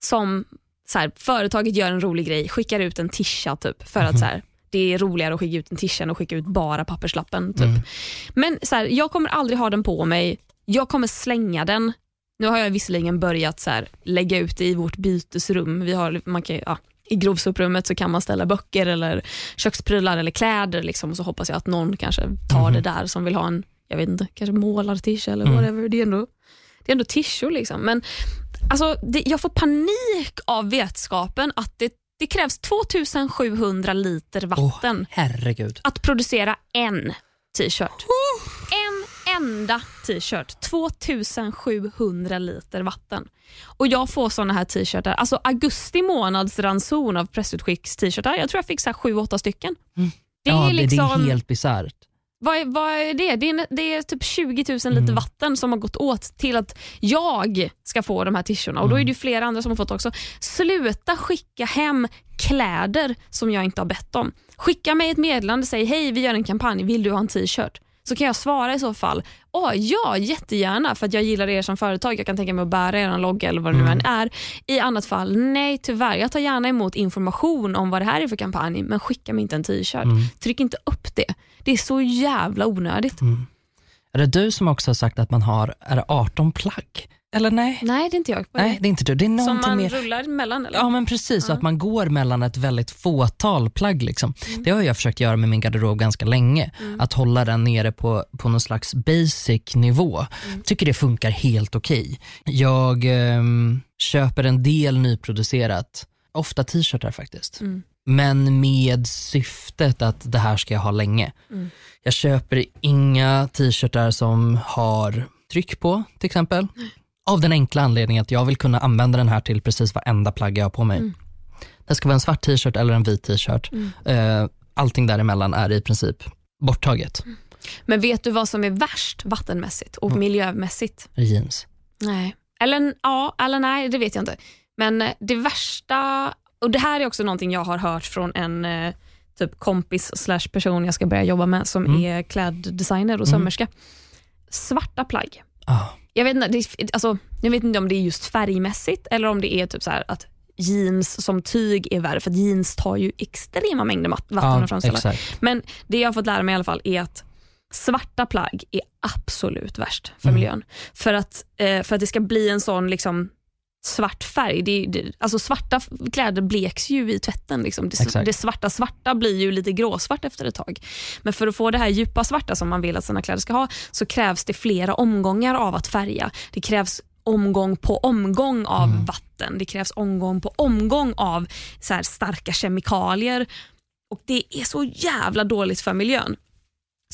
som så här, företaget gör en rolig grej, skickar ut en tisha typ för att mhm. så här, det är roligare att skicka ut en tisha än att skicka ut bara papperslappen. Typ. Mm. Men så här, jag kommer aldrig ha den på mig, jag kommer slänga den. Nu har jag visserligen börjat så lägga ut det i vårt bytesrum. Vi har, man kan, ja, I grovsoprummet så kan man ställa böcker eller köksprylar eller kläder liksom, och så hoppas jag att någon kanske tar mm. det där som vill ha en jag vet inte, kanske målartisha eller mm. whatever. Det är ändå, det är ändå tishor. Liksom. Men alltså, det, jag får panik av vetskapen att det det krävs 2700 liter vatten oh, herregud. att producera en t-shirt. En enda t-shirt. 2700 liter vatten. Och Jag får såna här t-shirtar. Alltså augusti månads ranson av pressutskicks t-shirtar. Jag tror jag fick 7-8 stycken. Mm. Det, ja, är liksom, det är liksom- helt bisarrt. Vad vad är det? Det är, det är typ 20 000 liter mm. vatten som har gått åt till att jag ska få de här tishorna. Och Då är det flera andra som har fått också. Sluta skicka hem kläder som jag inte har bett om. Skicka mig ett meddelande och säg hej vi gör en kampanj, vill du ha en t-shirt? Så kan jag svara i så fall, Åh, ja jättegärna för att jag gillar er som företag. Jag kan tänka mig att bära er logga eller vad det nu mm. än är. I annat fall, nej tyvärr. Jag tar gärna emot information om vad det här är för kampanj men skicka mig inte en t-shirt. Mm. Tryck inte upp det. Det är så jävla onödigt. Mm. Är det du som också har sagt att man har är det 18 plagg? Eller nej? Nej, det är inte jag. Nej, det är inte du. Det är som man mer... rullar mellan? Eller? Ja, men precis. Så att man går mellan ett väldigt fåtal plagg. Liksom. Mm. Det har jag försökt göra med min garderob ganska länge. Mm. Att hålla den nere på, på någon slags basic nivå. Mm. Tycker det funkar helt okej. Okay. Jag eh, köper en del nyproducerat, ofta t-shirtar faktiskt. Mm. Men med syftet att det här ska jag ha länge. Mm. Jag köper inga t-shirtar som har tryck på till exempel. Av den enkla anledningen att jag vill kunna använda den här till precis varenda plagg jag har på mig. Mm. Det ska vara en svart t-shirt eller en vit t-shirt. Mm. Uh, allting däremellan är i princip borttaget. Mm. Men vet du vad som är värst vattenmässigt och mm. miljömässigt? Jeans. Nej. Eller, ja, eller nej, det vet jag inte. Men eh, det värsta, och det här är också någonting jag har hört från en eh, typ kompis slash person jag ska börja jobba med som mm. är kläddesigner och sömmerska. Svarta plagg. Oh. Jag, vet inte, det, alltså, jag vet inte om det är just färgmässigt eller om det är typ så att jeans som tyg är värre, för jeans tar ju extrema mängder vatten ja, att framställa. Men det jag har fått lära mig i alla fall är att svarta plagg är absolut värst för mm. miljön. För att, eh, för att det ska bli en sån liksom, svart färg. Det, det, alltså svarta kläder bleks ju i tvätten. Liksom. Det, det, svarta svarta blir ju lite gråsvart efter ett tag. Men för att få det här djupa svarta som man vill att sina kläder ska ha så krävs det flera omgångar av att färga. Det krävs omgång på omgång av Mm. vatten. Det krävs omgång på omgång av så starka kemikalier och det är så jävla dåligt för miljön.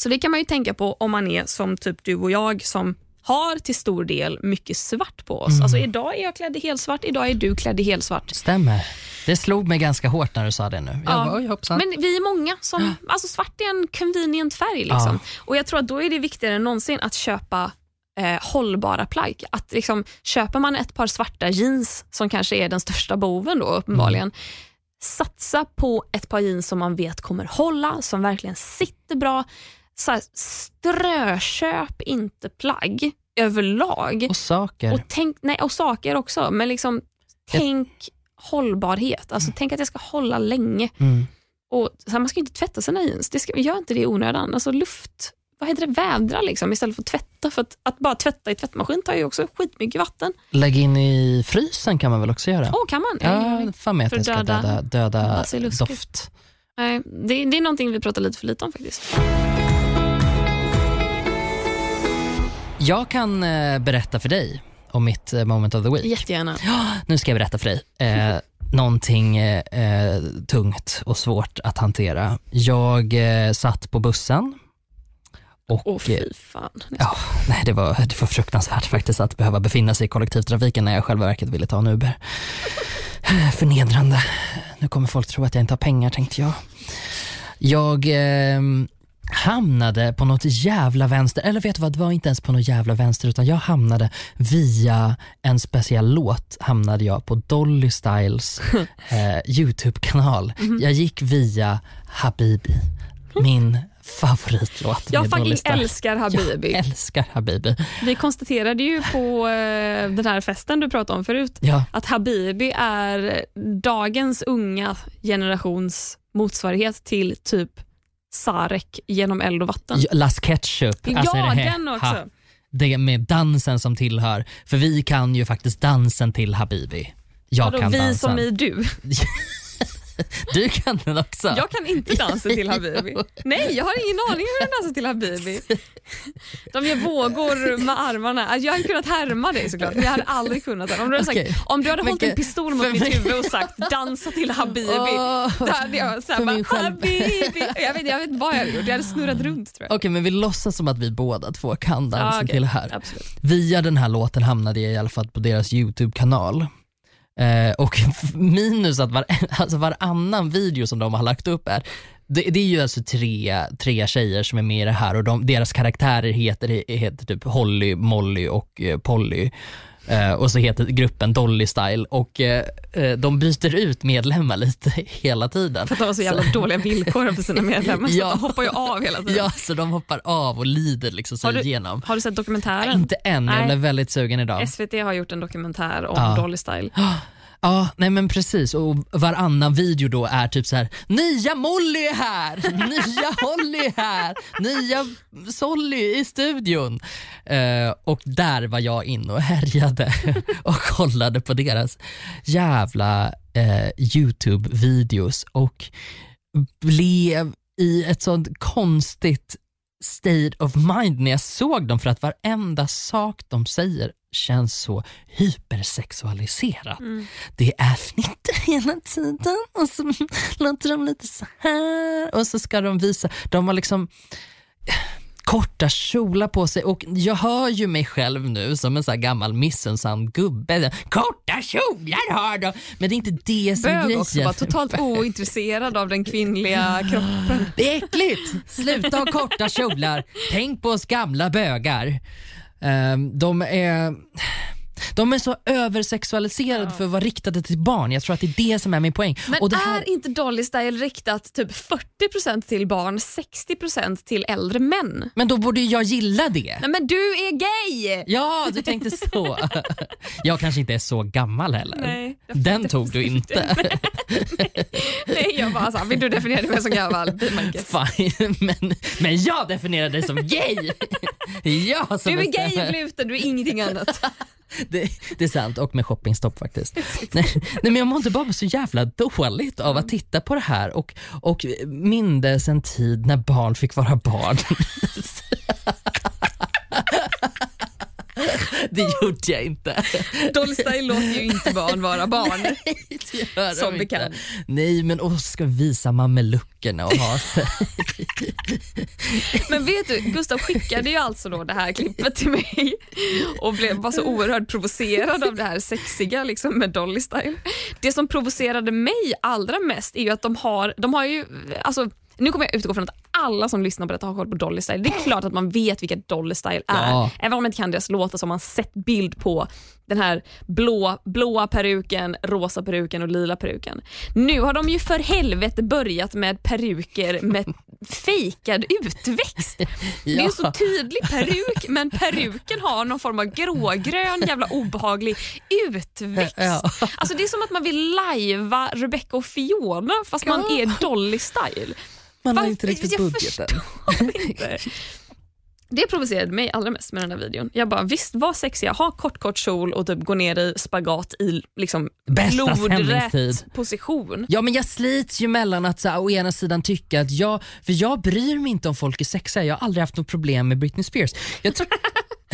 Så det kan man ju tänka på om man är som typ du och jag som har till stor del mycket svart på oss. Mm. Alltså idag är jag klädd i helsvart, idag är du klädd i helsvart. Stämmer. Det slog mig ganska hårt när du sa det nu. Jag Ja. bara, hoppsan. Men vi är många som, alltså svart är en convenient färg. Liksom. Och Jag tror att då är det viktigare än någonsin att köpa eh, hållbara plagg. Att liksom, köper man ett par svarta jeans, som kanske är den största boven då uppenbarligen, satsa på ett par jeans som man vet kommer hålla, som verkligen sitter bra. Så här, strököp inte plagg överlag. Och saker. Och, tänk, nej, och saker också, men liksom, tänk hållbarhet. Alltså, Tänk att jag ska hålla länge. Mm. Och så här, man ska inte tvätta sina jeans. Det ska, gör inte det i onödan. Alltså luft, vad heter det, vädra liksom, istället för att tvätta. För att, att bara tvätta i tvättmaskin tar ju också skitmycket vatten. Lägg in i frysen kan man väl också göra? Åh, kan man? Ja, fan med att För det ska döda döda, döda doft. Nej, det, det är någonting vi pratar lite för lite om faktiskt. Jag kan eh, berätta för dig om mitt eh, moment of the week. Jättegärna. Nu ska jag berätta för dig. Eh, någonting eh, eh, tungt och svårt att hantera. Jag eh, satt på bussen och Åh eh, fy fan. Ja, nej, det, var, det var fruktansvärt faktiskt att behöva befinna sig i kollektivtrafiken när jag själva verket ville ta en Uber. Förnedrande. Nu kommer folk tro att jag inte har pengar tänkte jag. Jag eh, hamnade på något jävla vänster, eller vet du vad, det var inte ens på något jävla vänster utan jag hamnade via en speciell låt hamnade jag på Dolly Styles eh, YouTube-kanal. Jag gick via Habibi, min favoritlåt Jag fucking älskar Habibi. Jag älskar Habibi. Vi konstaterade ju på eh, den här festen du pratade om förut Ja, att Habibi är dagens unga generations motsvarighet till typ Sarek genom eld och vatten. Las Ketchup. Alltså ja, det den också. ha, det med dansen som tillhör. För vi kan ju faktiskt dansen till Habibi. Jag Vadå, kan vi dansen. som i du. Du kan den också. Jag kan inte dansa till Habibi. Nej, jag har ingen aning hur den dansar till Habibi. De gör vågor med armarna. Alltså, jag hade kunnat härma dig såklart, men jag hade aldrig kunnat det. Om du hade, sagt, Okej. om du hade Men hållit en pistol mot mitt huvud och sagt dansa till Habibi, Åh. då hade jag såhär, bara, själv- Habibi. Jag vet, jag vet inte vad jag hade gjort, jag hade snurrat runt tror jag. Okej men vi låtsas som att vi båda två kan dansen Ja, okej. till här. Absolut. Via den här låten hamnade jag i alla fall på deras YouTube-kanal. Eh, och minus att var, alltså varannan video som de har lagt upp är det, det är ju alltså tre, tre tjejer som är med i det här och de, deras karaktärer heter, heter typ Holly, Molly och eh, Polly. Eh, och så heter gruppen Dolly Style och eh, de byter ut medlemmar lite hela tiden. För att de har så jävla dåliga villkor för sina medlemmar så Ja. att de hoppar ju av hela tiden. Ja, så de hoppar av och lider liksom sig Har du- igenom. Har du sett dokumentären? Inte än, jag Nej. blev väldigt sugen idag. SVT har gjort en dokumentär om Ja. Dolly Style. Ja, nej men precis. Och varannan video då är typ så här: nya Molly är här, nya Holly är här, nya Solly i studion. Eh, och där var jag inne och härjade och kollade på deras jävla eh, YouTube-videos och blev i ett sånt konstigt state of mind när jag såg dem för att varenda sak de säger känns så hypersexualiserat. Mm. Det är fnitter hela tiden och så låter de lite så här och så ska de visa, de har liksom korta kjolar på sig och jag hör ju mig själv nu som en så här gammal missunnsam gubbe. Korta kjolar har de! Men det är inte det som är grejen. också, bara totalt ointresserad av den kvinnliga kroppen. Det är äckligt! Sluta ha korta kjolar. Tänk på oss gamla bögar. Ehm, de är... De är så översexualiserade för att vara riktade till barn. Jag tror att det är det som är min poäng. Men här, är inte Dolly Style riktat typ 40% till barn, 60% till äldre män? men då borde jag gilla det. Nej men du är gay! Ja, du tänkte så. Jag kanske inte är så gammal heller. Nej. Den tog du inte. Nej jag bara så, vill du definiera mig som gammal? Fine, men, men jag definierar dig som gay. Jag som Du är gay och gluten, du är ingenting annat. Det, det är sant och med shoppingstopp faktiskt. nej, nej men jag mådde bara så jävla dåligt av att titta på det här och, och mindes en tid när barn fick vara barn. det gjorde jag inte. Dolly Style låter ju inte barn vara barn. Det gör de Som inte. bekant. Nej men och ska visa mameluckerna och ha sig. Men vet du, Gustav skickade ju alltså då det här klippet till mig och blev bara så oerhört provocerad av det här sexiga liksom med Dolly Style. Det som provocerade mig allra mest är ju att de har, de har ju, alltså nu kommer jag utgå från att alla som lyssnar på detta har koll på Dolly Style. Det är klart att man vet vilka Dolly Style är. Ja. Även om man inte kan deras låtar så har man sett bild på den här blå, blåa peruken, rosa peruken och lila peruken. Nu har de ju för helvete börjat med peruker med fejkad utväxt. Det är en så tydlig peruk men peruken har någon form av grågrön jävla obehaglig utväxt. Ja. Alltså det är som att man vill lajva Rebecca och Fiona fast man Ja. är Dolly Style. Man har inte riktigt jag budgeten. förstår inte. Det provocerade mig allra mest med den här videon. Jag bara, visst var sexiga, ha kort kort kjol och typ gå ner i spagat i liksom Bästa lodrätt position. Ja men jag slits ju mellan att så, här, å ena sidan tycka att jag, för jag bryr mig inte om folk är sexiga, jag har aldrig haft något problem med Britney Spears. Jag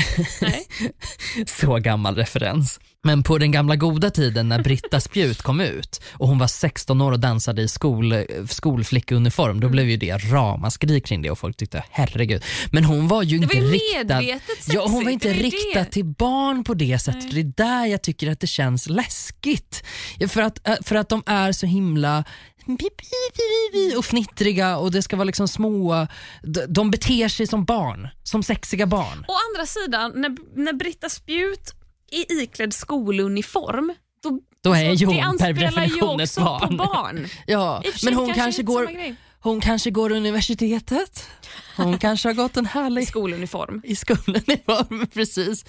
Nej. Så gammal referens. Men på den gamla goda tiden när Britta Spjut kom ut och hon var 16 år och dansade i skol, skolflickeuniform, Mm. då blev ju det ramaskri kring det och folk tyckte herregud. Men hon var ju Det inte riktad. Ja, hon var inte det riktad det. till barn på det sättet. Det är där jag tycker att det känns läskigt. För att, äh, för att de är så himla och fnittriga och det ska vara liksom små, de, de beter sig som barn, som sexiga barn. Å andra sidan, när, när Britta Spjut är iklädd skoluniform, då, Då är ju det hon per ju definition ett barn. barn. Ja, I men hon kanske kanske, går, hon kanske går universitetet. Hon kanske har gått en I härlig skoluniform. i skoluniform, precis.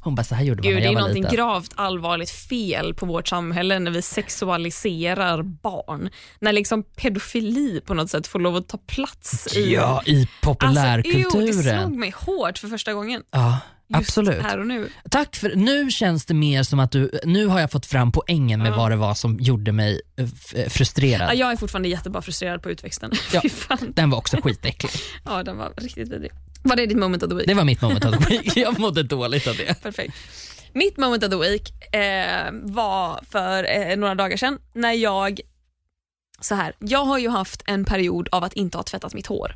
Hon bara, så här gjorde man Gud, när det jag är var liten. gravt allvarligt fel på vårt samhälle när vi sexualiserar barn. När liksom pedofili på något sätt får lov att ta plats i... Ja, i Alltså, jo, det populärkulturen. slog mig hårt för första gången. ja, absolut. här och nu. Tack för, nu känns det mer som att du, nu har jag fått fram poängen med Ja. vad det var som gjorde mig eh, eh, frustrerad. Ja, jag är fortfarande jättebra frustrerad på utväxten. Ja. Den var också skitäcklig. Ja, den var riktigt vidrig. Var det ditt moment of the week? Det var mitt moment of the week. Jag mådde dåligt av det. Perfekt. Mitt moment of the week eh, var för eh, några dagar sedan när jag så här, jag har ju haft en period av att inte ha tvättat mitt hår.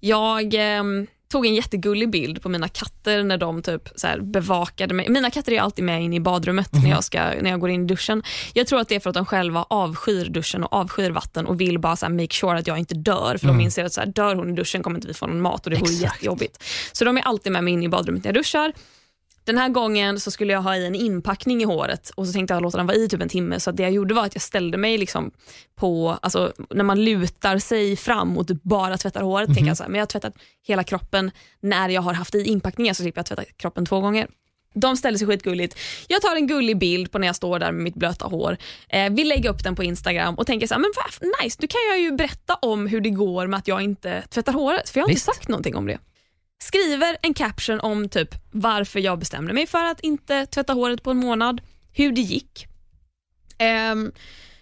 Jag ehm, tog en jättegullig bild på mina katter när de typ så här bevakade mig. Mina katter är alltid med in i badrummet när, jag ska, när jag går in i duschen. Jag tror att det är för att de själva avskyr duschen och avskyr vatten och vill bara så make sure att jag inte dör. För de inser att så här, dör hon i duschen kommer inte vi få någon mat och det vore jättejobbigt. Så de är alltid med mig in i badrummet när jag duschar. Den här gången så skulle jag ha i en inpackning i håret och så tänkte jag låta den vara i typ en timme. Så det jag gjorde var att jag ställde mig liksom på, alltså, när man lutar sig fram och typ bara tvättar håret. Tänker jag så här, men jag har tvättat hela kroppen. När jag har haft i inpackningen så slipper jag tvätta kroppen två gånger. De ställer sig skitgulligt. Jag tar en gullig bild på när jag står där med mitt blöta hår. Eh, vill lägga upp den på Instagram och tänker så här, men vad nice, nu kan jag ju berätta om hur det går med att jag inte tvättar håret. För jag har Visst. inte sagt någonting om det skriver en caption om typ varför jag bestämde mig för att inte tvätta håret på en månad, hur det gick. Ehm,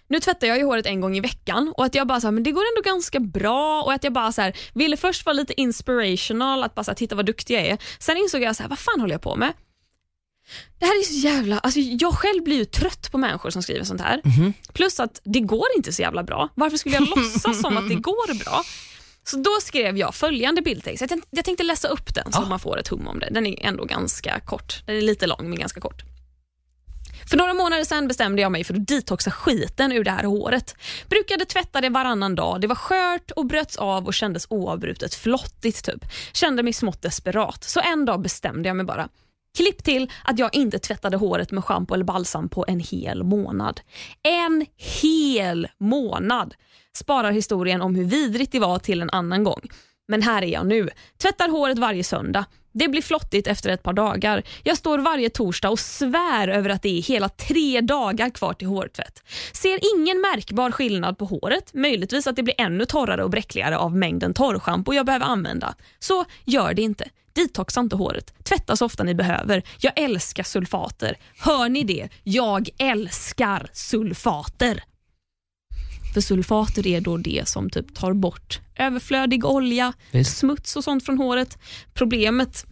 nu tvättar jag ju håret en gång i veckan och att jag bara så här, men det går ändå ganska bra och att jag bara så här, ville först vara lite inspirational, att bara så här, titta vad duktig jag är. Sen insåg jag så här, vad fan håller jag på med? Det här är så jävla, alltså jag själv blir ju trött på människor som skriver sånt här. Mhm. Plus att det går inte så jävla bra. Varför skulle jag låtsas som att det går bra? Så då skrev jag följande bildtext. Jag tänkte, jag tänkte läsa upp den så Ja. man får ett hum om det. Den är ändå ganska kort. Den är lite lång men ganska kort. För några månader sedan bestämde jag mig för att detoxa skiten ur det här håret. Brukade tvätta det varannan dag. Det var skört och bröts av och kändes oavbrutet flottigt. typ. Kände mig smått desperat. Så en dag bestämde jag mig bara. Klipp till att jag inte tvättade håret med schampo eller balsam på en hel månad. En hel månad! Sparar historien om hur vidrigt det var till en annan gång. Men här är jag nu. Tvättar håret varje söndag. Det blir flottigt efter ett par dagar. Jag står varje torsdag och svär över att det är hela tre dagar kvar till hårtvätt. Ser ingen märkbar skillnad på håret. Möjligtvis att det blir ännu torrare och bräckligare av mängden torrschampo jag behöver använda. Så gör det inte. Detoxa inte håret. Tvätta så ofta ni behöver. Jag älskar sulfater. Hör ni det? Jag älskar sulfater. För sulfater är då det som typ tar bort överflödig olja, Visst. smuts och sånt från håret. Problemet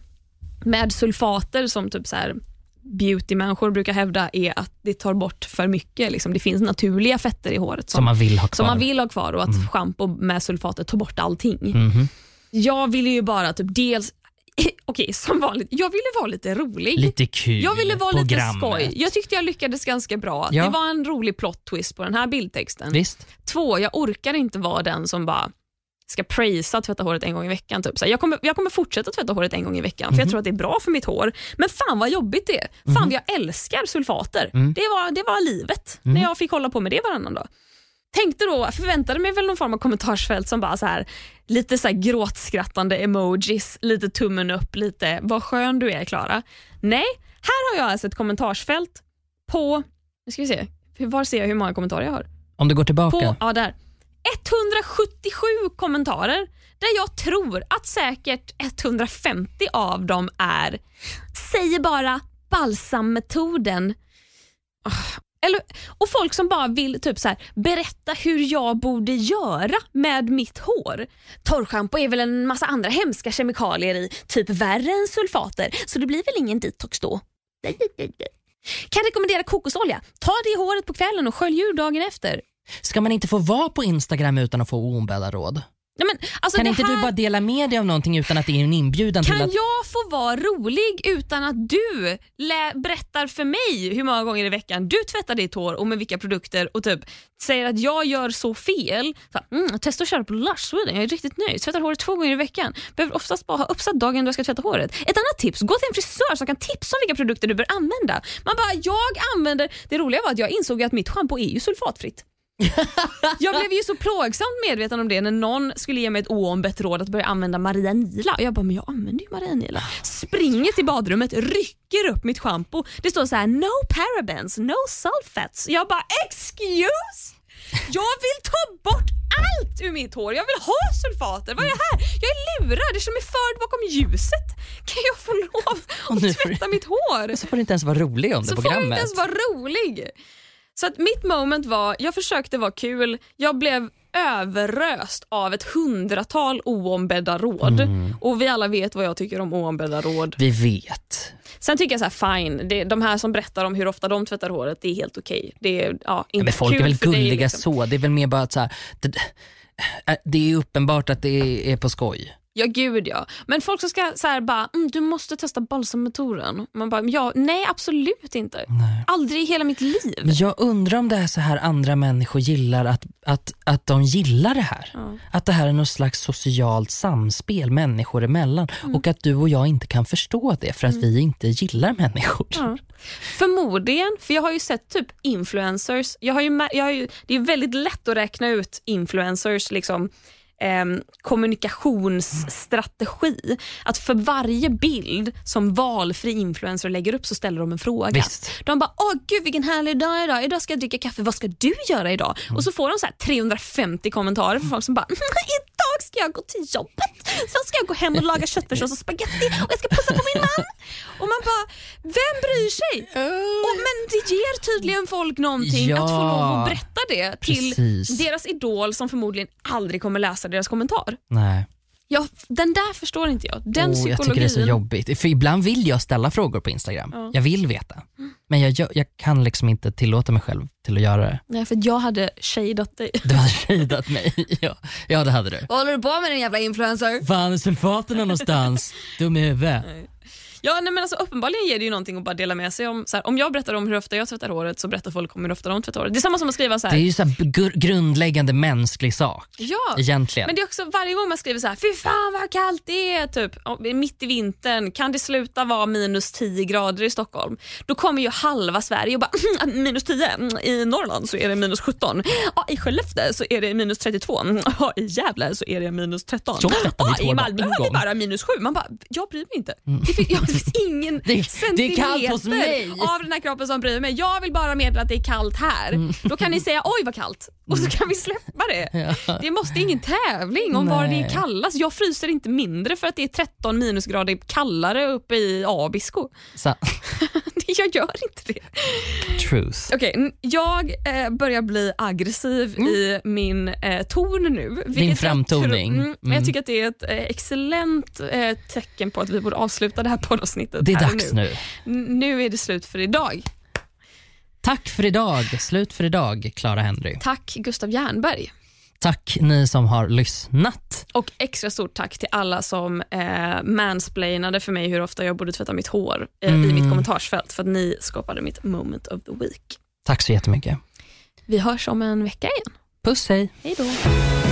med sulfater som typ så här beautymänniskor brukar hävda är att det tar bort för mycket. Liksom. Det finns naturliga fetter i håret som, Som man vill ha kvar. som man vill ha kvar och att schampo med sulfater tar bort allting. Mhm. Jag ville ju bara typ dels, okej som vanligt, jag ville vara lite rolig. Lite kul jag ville vara lite skoj. Jag tyckte jag lyckades ganska bra. Ja. Det var en rolig plot twist på den här bildtexten. Visst? Två, jag orkar inte vara den som bara ska prisa tvätta håret en gång i veckan. Typ. Så jag, kommer, jag kommer fortsätta tvätta håret en gång i veckan för jag Mhm. tror att det är bra för mitt hår. Men fan vad jobbigt det är. Fan vad jag älskar sulfater. Mm. Det, var, det var livet när jag fick hålla på med det varannan dag. Tänkte då, förväntade mig väl någon form av kommentarsfält som bara så här, lite så här gråtskrattande emojis, lite tummen upp, lite vad skön du är Klara. Nej, här har jag alltså ett kommentarsfält på, nu ska vi se, var ser jag hur många kommentarer jag har? Om du går tillbaka. På, ja, där. 177 kommentarer där jag tror att säkert 150 av dem är säger bara balsammetoden. Ah, eller, och folk som bara vill typ så här, berätta hur jag borde göra med mitt hår. Torrschampo är väl en massa andra hemska kemikalier i, typ värre än sulfater, så det blir väl ingen detox då. Kan rekommendera kokosolja. Ta det i håret på kvällen och skölj ur dagen efter. Ska man inte få vara på Instagram utan att få oombedda råd? Nej, men, alltså Kan inte här... du bara dela med dig av någonting utan att det är en inbjudan Kan till att... jag få vara rolig utan att du lä- berättar för mig hur många gånger i veckan du tvättar ditt hår och med vilka produkter och typ säger att jag gör så fel. Så, mm, testa att köra på Lush Sweden, jag är riktigt nöjd. Tvättar håret två gånger i veckan. Behöver oftast bara ha uppsatt dagen då jag ska tvätta håret. Ett annat tips, gå till en frisör som kan tipsa om vilka produkter du bör använda. Man bara, jag använder... Det roliga var att jag insåg att mitt schampo är ju sulfatfritt. Jag blev ju så plågsamt medveten om det när någon skulle ge mig ett oombett råd att börja använda Maria Nila. Och jag bara, men jag använder ju Maria Nila. Springer till badrummet, rycker upp mitt schampo. Det står så här: no parabens, no sulfates. Jag bara, excuse? Jag vill ta bort allt ur mitt hår. Jag vill ha sulfater. Vad är det här? Jag är lurad. Det är som är förd bakom ljuset. Kan jag få lov att tvätta mitt hår? Så får du inte ens vara rolig om det så får programmet. inte ens vara rolig. Så att mitt moment var, jag försökte vara kul, jag blev överröst av ett hundratal oombedda råd. Mm. Och vi alla vet vad jag tycker om oombedda råd. Vi vet. Sen tycker jag så här, fine, det, de här som berättar om hur ofta de tvättar håret, det är helt okej. Det är ja, inte Men folk kul är väl för dig, gulliga liksom. så. Det är väl mer bara att så här, det, det är uppenbart att det är på skoj. Ja gud ja. Men folk som ska så här bara, mm, du måste testa balsammetoden. Man bara, ja, nej absolut inte. Nej. Aldrig i hela mitt liv. Men jag undrar om det är så här andra människor gillar att, att, att de gillar det här. Ja. Att det här är något slags socialt samspel människor emellan och att du och jag inte kan förstå det för att vi inte gillar människor. Ja. Förmodligen, för jag har ju sett typ influencers. Jag har ju, jag har ju, det är väldigt lätt att räkna ut influencers liksom, ehm, kommunikationsstrategi. Att för varje bild som valfri influencer lägger upp så ställer de en fråga. Visst. De bara, åh gud vilken härlig dag idag. Idag ska jag dricka kaffe. Vad ska du göra idag? Mm. Och så får de så här 350 kommentarer från folk som bara, idag ska jag gå till jobbet. Sen ska jag gå hem och laga köttfärssås och spaghetti och jag ska pussa på min man. Och man bara, vem bryr sig? Och, men det ger tydligen folk någonting Ja. att få lov att berätta det till Precis. deras idol som förmodligen aldrig kommer läsa deras kommentar. Nej. Ja, den där förstår inte jag. Den jag psykologin. tycker det är så jobbigt. För ibland vill jag ställa frågor på Instagram. Ja. Jag vill veta. Men jag, jag, jag kan liksom inte tillåta mig själv till att göra det. Nej, för jag hade shadat dig. Du hade shadat mig. Ja. ja, det hade du. Vad håller du på med din jävla influencer? Fan är sulfaterna någonstans? Dum i huvudet. Ja, nej, men alltså, uppenbarligen ger det ju någonting att bara dela med sig om. Så här, om jag berättar om hur ofta jag tvättar håret så berättar folk om hur ofta de tvättar håret. Det är samma som att skriva så Det är här. ju så här gr- grundläggande mänsklig sak. Ja, Egentligen. men det är också varje gång man skriver så här, fy fan vad kallt det är, typ, mitt i vintern, kan det sluta vara minus 10 grader i Stockholm? Då kommer ju halva Sverige och bara, "Mm, minus 10, Mm, i Norrland så är det minus 17, ja, i Skellefteå så är det minus 32, Mm, ja, i Gävle så är det minus 13, Så tvättar ja, i Malmö är det bara minus 7. Man bara, jag bryr mig inte. Ja, det finns ingen Det- det är kallt hos centimeter mig. av den här kroppen som bryr mig. Jag vill bara meddela att det är kallt här. Mm. Då kan ni säga oj vad kallt och så kan vi släppa det. Ja. Det måste ingen tävling om var det Nej. är kallast. Jag fryser inte mindre för att det är 13 minusgrader kallare uppe i Abisko. Så, jag gör inte det. Truth. Okej, n- jag eh, börjar bli aggressiv i min eh, ton nu. jag framtoning. mm, men Mm. Jag tycker att det är ett eh, excellent eh, tecken på att vi borde avsluta det här poddavsnittet Det är dags nu. nu. Nu är det slut för idag. Tack för idag. Slut för idag, Clara Henry. Tack Gustav Jernberg. Tack ni som har lyssnat. Och extra stort tack till alla som eh, mansplainade för mig hur ofta jag borde tvätta mitt hår eh, i Mm. mitt kommentarsfält för att ni skapade mitt moment of the week. Tack så jättemycket. Vi hörs om en vecka igen. Puss hej. Hej då.